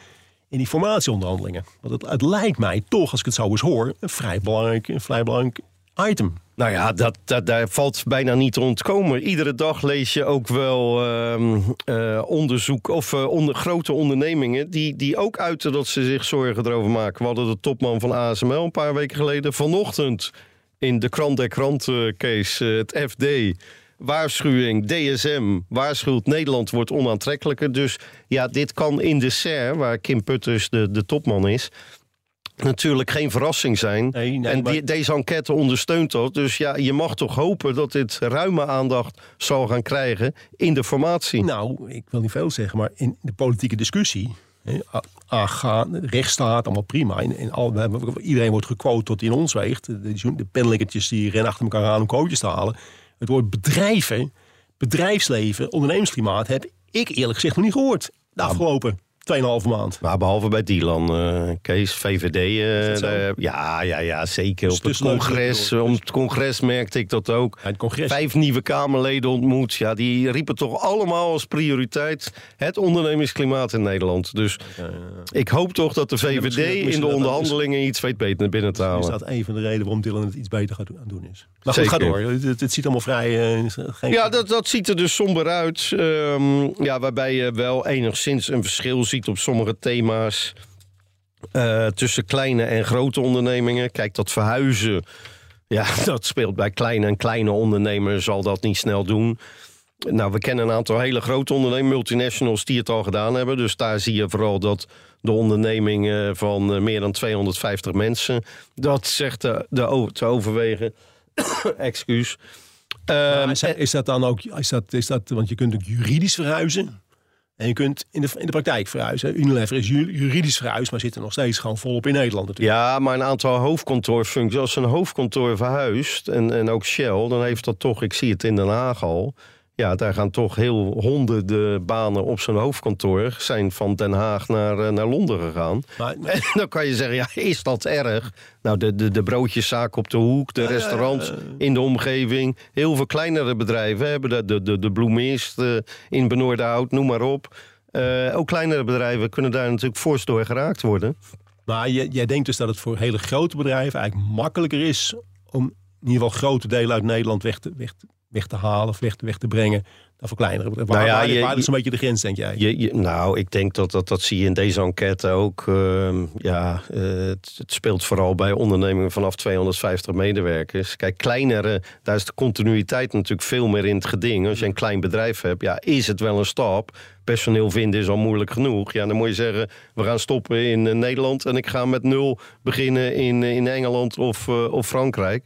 in die formatieonderhandelingen? Want het, lijkt mij toch, als ik het zo eens hoor, een vrij belangrijk, een vrij belangrijk item. Nou ja, dat, dat, daar valt bijna niet te ontkomen. Iedere dag lees je ook wel uh, uh, onderzoek of uh, onder, grote ondernemingen die, die ook uiten dat ze zich zorgen erover maken. We hadden de topman van ASML een paar weken geleden. Vanochtend in de krant der kranten case, eh, het FD. Waarschuwing, DSM waarschuwt Nederland wordt onaantrekkelijker. Dus ja, dit kan in de SER, waar Kim Putters de, de topman is, natuurlijk geen verrassing zijn. en die, deze enquête ondersteunt dat. Dus ja, je mag toch hopen dat dit ruime aandacht zal gaan krijgen in de formatie. Nou, ik wil niet veel zeggen, maar in de politieke discussie aangaan, rechtsstaat, allemaal prima. In, al, iedereen wordt gequote tot in ons weegt. De, de penlikkertjes die rennen achter elkaar aan om coaches te halen. Het woord bedrijven, bedrijfsleven, ondernemersklimaat heb ik eerlijk gezegd nog niet gehoord de afgelopen 2,5 maand. Maar behalve bij Dylan, uh, Kees, VVD. Uh, ja, ja, ja, zeker. Op het, congres, om het congres merkte ik dat ook. het congres. Vijf nieuwe Kamerleden ontmoet. Ja, die riepen toch allemaal als prioriteit het ondernemingsklimaat in Nederland. Dus ik hoop toch dat de VVD in de onderhandelingen iets weet beter binnen te halen. Is dat een van de redenen waarom Dylan het iets beter gaat doen is? Maar goed, ga door. Het, het, ziet allemaal vrij... Uh, geen... Ja, dat, dat ziet er dus somber uit. Um, ja, waarbij je wel enigszins een verschil ziet op sommige thema's uh, tussen kleine en grote ondernemingen. Kijk, dat verhuizen, ja, dat speelt bij kleine en kleine ondernemers, zal dat niet snel doen. Nou, we kennen een aantal hele grote ondernemingen, multinationals, die het al gedaan hebben. Dus daar zie je vooral dat de onderneming van uh, meer dan 250 mensen, dat zegt de, de, te overwegen. Excuus. Uh, is, is, dat dan ook, is dat, is dat, want je kunt ook juridisch verhuizen. En je kunt in de, in de praktijk verhuizen. Unilever is juridisch verhuisd, maar zit er nog steeds gewoon volop in Nederland natuurlijk. Ja, maar een aantal hoofdkantoorfuncties. Als een hoofdkantoor verhuist, en, en ook Shell, dan heeft dat toch, ik zie het in Den Haag al ja, daar gaan toch heel honderden banen op zijn hoofdkantoor zijn van Den Haag naar, eh, naar Londen gegaan. Maar, en dan kan je zeggen, ja, is dat erg? Nou, de, de, de broodjeszaak op de hoek, de restaurants in de omgeving. Heel veel kleinere bedrijven hebben de, de, de, de bloemist uh, in Benoordenhout, noem maar op. Uh, ook kleinere bedrijven kunnen daar natuurlijk fors door geraakt worden. Maar jij, jij denkt dus dat het voor hele grote bedrijven eigenlijk makkelijker is om in ieder geval grote delen uit Nederland weg te, weg te weg te halen of weg te, weg te brengen dan voor kleinere bedrijven? Nou Waar, je- is een beetje de grens, denk jij? Je, je- nou, ik denk dat, dat dat zie je in deze enquête ook. Ehm, ja, eh, het, het speelt vooral bij ondernemingen vanaf 250 medewerkers. Kijk, kleinere, daar is de continuïteit natuurlijk veel meer in het geding. Als je een klein bedrijf hebt, ja, is het wel een stap. Personeel vinden is al moeilijk genoeg. Ja, dan moet je zeggen, we gaan stoppen in eh, Nederland en ik ga met nul beginnen in, eh, in Engeland of, of Frankrijk.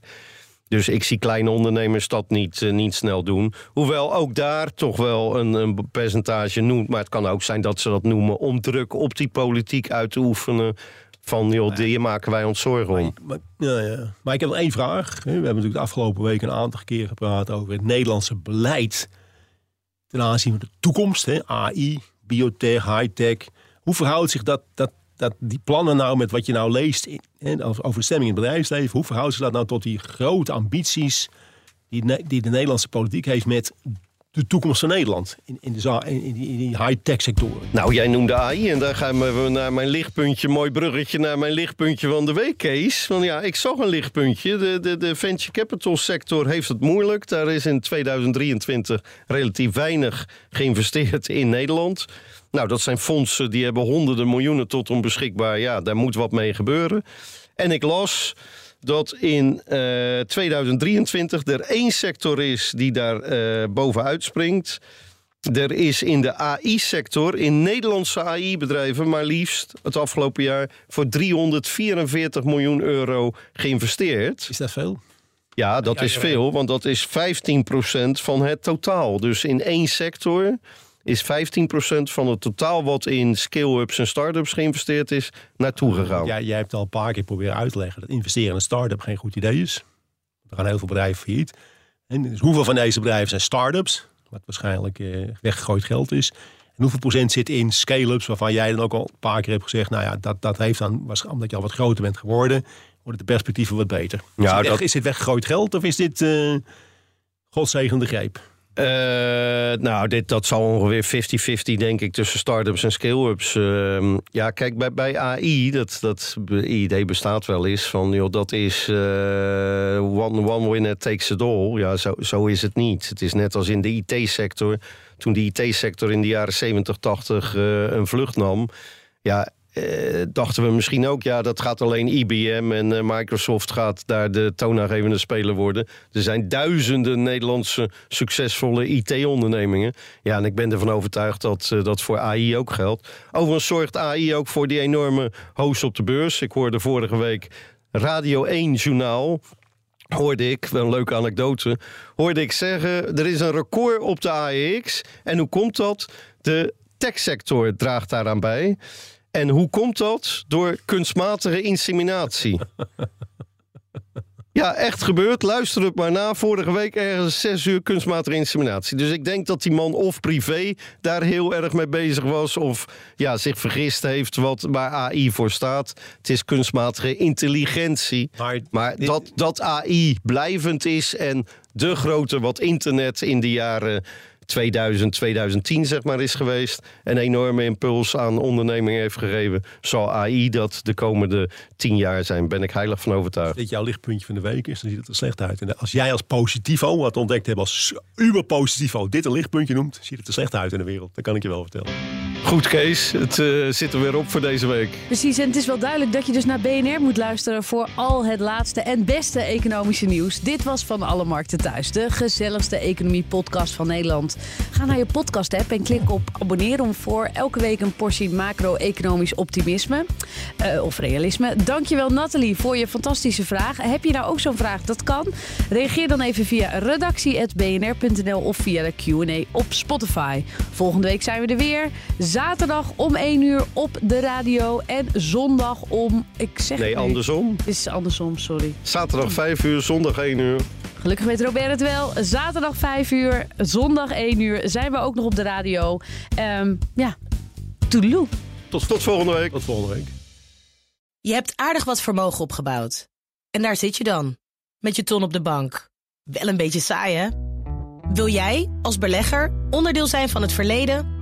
Dus ik zie kleine ondernemers dat niet, eh, niet snel doen. Hoewel ook daar toch wel een, een percentage noemt. Maar het kan ook zijn dat ze dat noemen om druk op die politiek uit te oefenen. Van, joh, hier maken wij ons zorgen om. Maar, ja, ja. maar ik heb nog één vraag. We hebben natuurlijk de afgelopen week een aantal keer gepraat over het Nederlandse beleid ten aanzien van de toekomst. Hè? AI, biotech, high-tech. Hoe verhoudt zich dat, dat, dat, die plannen nou met wat je nou leest over de stemming in het bedrijfsleven? Hoe verhoudt zich dat nou tot die grote ambities die, die de Nederlandse politiek heeft met de toekomst van Nederland in, in, de, in die high-tech sectoren? Nou, jij noemde AI en daar gaan we naar mijn lichtpuntje, mooi bruggetje naar mijn lichtpuntje van de week, Kees. Want ja, ik zag een lichtpuntje. De, de, de venture capital sector heeft het moeilijk. Daar is in 2023 relatief weinig geïnvesteerd in Nederland. Nou, dat zijn fondsen die hebben honderden miljoenen tot hun beschikbaar. Ja, daar moet wat mee gebeuren. En ik las dat in eh, 2023 er één sector is die daar eh, bovenuit springt. Er is in de AI-sector, in Nederlandse AI-bedrijven, maar liefst het afgelopen jaar voor 344 miljoen euro geïnvesteerd. Is dat veel? Ja, dat Ja, is veel, want dat is 15% van het totaal. Dus in één sector is 15% van het totaal wat in scale-ups en start-ups geïnvesteerd is, naartoe gegaan. Ja, jij hebt al een paar keer proberen uit te leggen dat investeren in een start-up geen goed idee is. Er gaan heel veel bedrijven failliet. En dus hoeveel van deze bedrijven zijn start-ups, wat waarschijnlijk eh, weggegooid geld is. En hoeveel procent zit in scale-ups, waarvan jij dan ook al een paar keer hebt gezegd, nou ja, dat, dat heeft dan, omdat je al wat groter bent geworden, worden de perspectieven wat beter. Ja, is, dit dat- is dit weggegooid geld of is dit eh godzegende greep? Eh, nou, dit, dat zal ongeveer 50-50 denk ik tussen start-ups en scale-ups. Ehm, ja, kijk, bij, bij AI, dat, dat idee bestaat wel eens van, joh, dat is eh, one, one winner takes it all. Ja, zo, zo is het niet. Het is net als in de IT-sector. Toen de IT-sector in de jaren 70, 80 eh, een vlucht nam, ja, dachten we misschien ook, ja, dat gaat alleen IBM en eh, Microsoft gaat daar de toonaangevende speler worden. Er zijn duizenden Nederlandse succesvolle IT-ondernemingen. Ja, en ik ben ervan overtuigd dat eh, dat voor AI ook geldt. Overigens zorgt AI ook voor die enorme hoos op de beurs. Ik hoorde vorige week Radio 1 journaal hoorde ik, wel een leuke anekdote, hoorde ik zeggen, er is een record op de AEX. En hoe komt dat? De techsector draagt daaraan bij. En hoe komt dat? Door kunstmatige inseminatie. Ja, echt gebeurd. Luister het maar na. Vorige week ergens zes uur kunstmatige inseminatie. Dus ik denk dat die man of privé daar heel erg mee bezig was... of ja, zich vergist heeft wat waar AI voor staat. Het is kunstmatige intelligentie. Maar Maar dit- dat, dat AI blijvend is en de grote wat internet in de jaren 2000, 2010 zeg maar is geweest... een enorme impuls aan ondernemingen heeft gegeven... zal AI dat de komende tien jaar zijn. Ben ik heilig van overtuigd. dit jouw lichtpuntje van de week is, dan ziet het er slecht uit. En als jij als positivo wat ontdekt hebt als uber positivo dit een lichtpuntje noemt, ziet het er slecht uit in de wereld. Dat kan ik je wel vertellen. Goed Kees, het eh, zit er weer op voor deze week. Precies, en het is wel duidelijk dat je dus naar BNR moet luisteren voor al het laatste en beste economische nieuws. Dit was Van Alle Markten Thuis, de gezelligste economie-podcast van Nederland. Ga naar je podcast-app en klik op abonneren om voor elke week een portie macro-economisch optimisme eh, of realisme. Dankjewel Nathalie voor je fantastische vraag. Heb je nou ook zo'n vraag? Dat kan. Reageer dan even via redactie.bnr.nl of via de Q&A op Spotify. Volgende week zijn we er weer. Zaterdag om 1 uur op de radio en zondag om... Ik zeg Nee, het nu. andersom. Het is andersom, sorry. Zaterdag 5 uur, zondag 1 uur. Gelukkig weet Robert het wel. Zaterdag 5 uur, zondag 1 uur zijn we ook nog op de radio. Ehm ja, toedeloe. Tot, tot volgende week. Tot volgende week. Je hebt aardig wat vermogen opgebouwd. En daar zit je dan, met je ton op de bank. Wel een beetje saai, hè? Wil jij, als belegger, onderdeel zijn van het verleden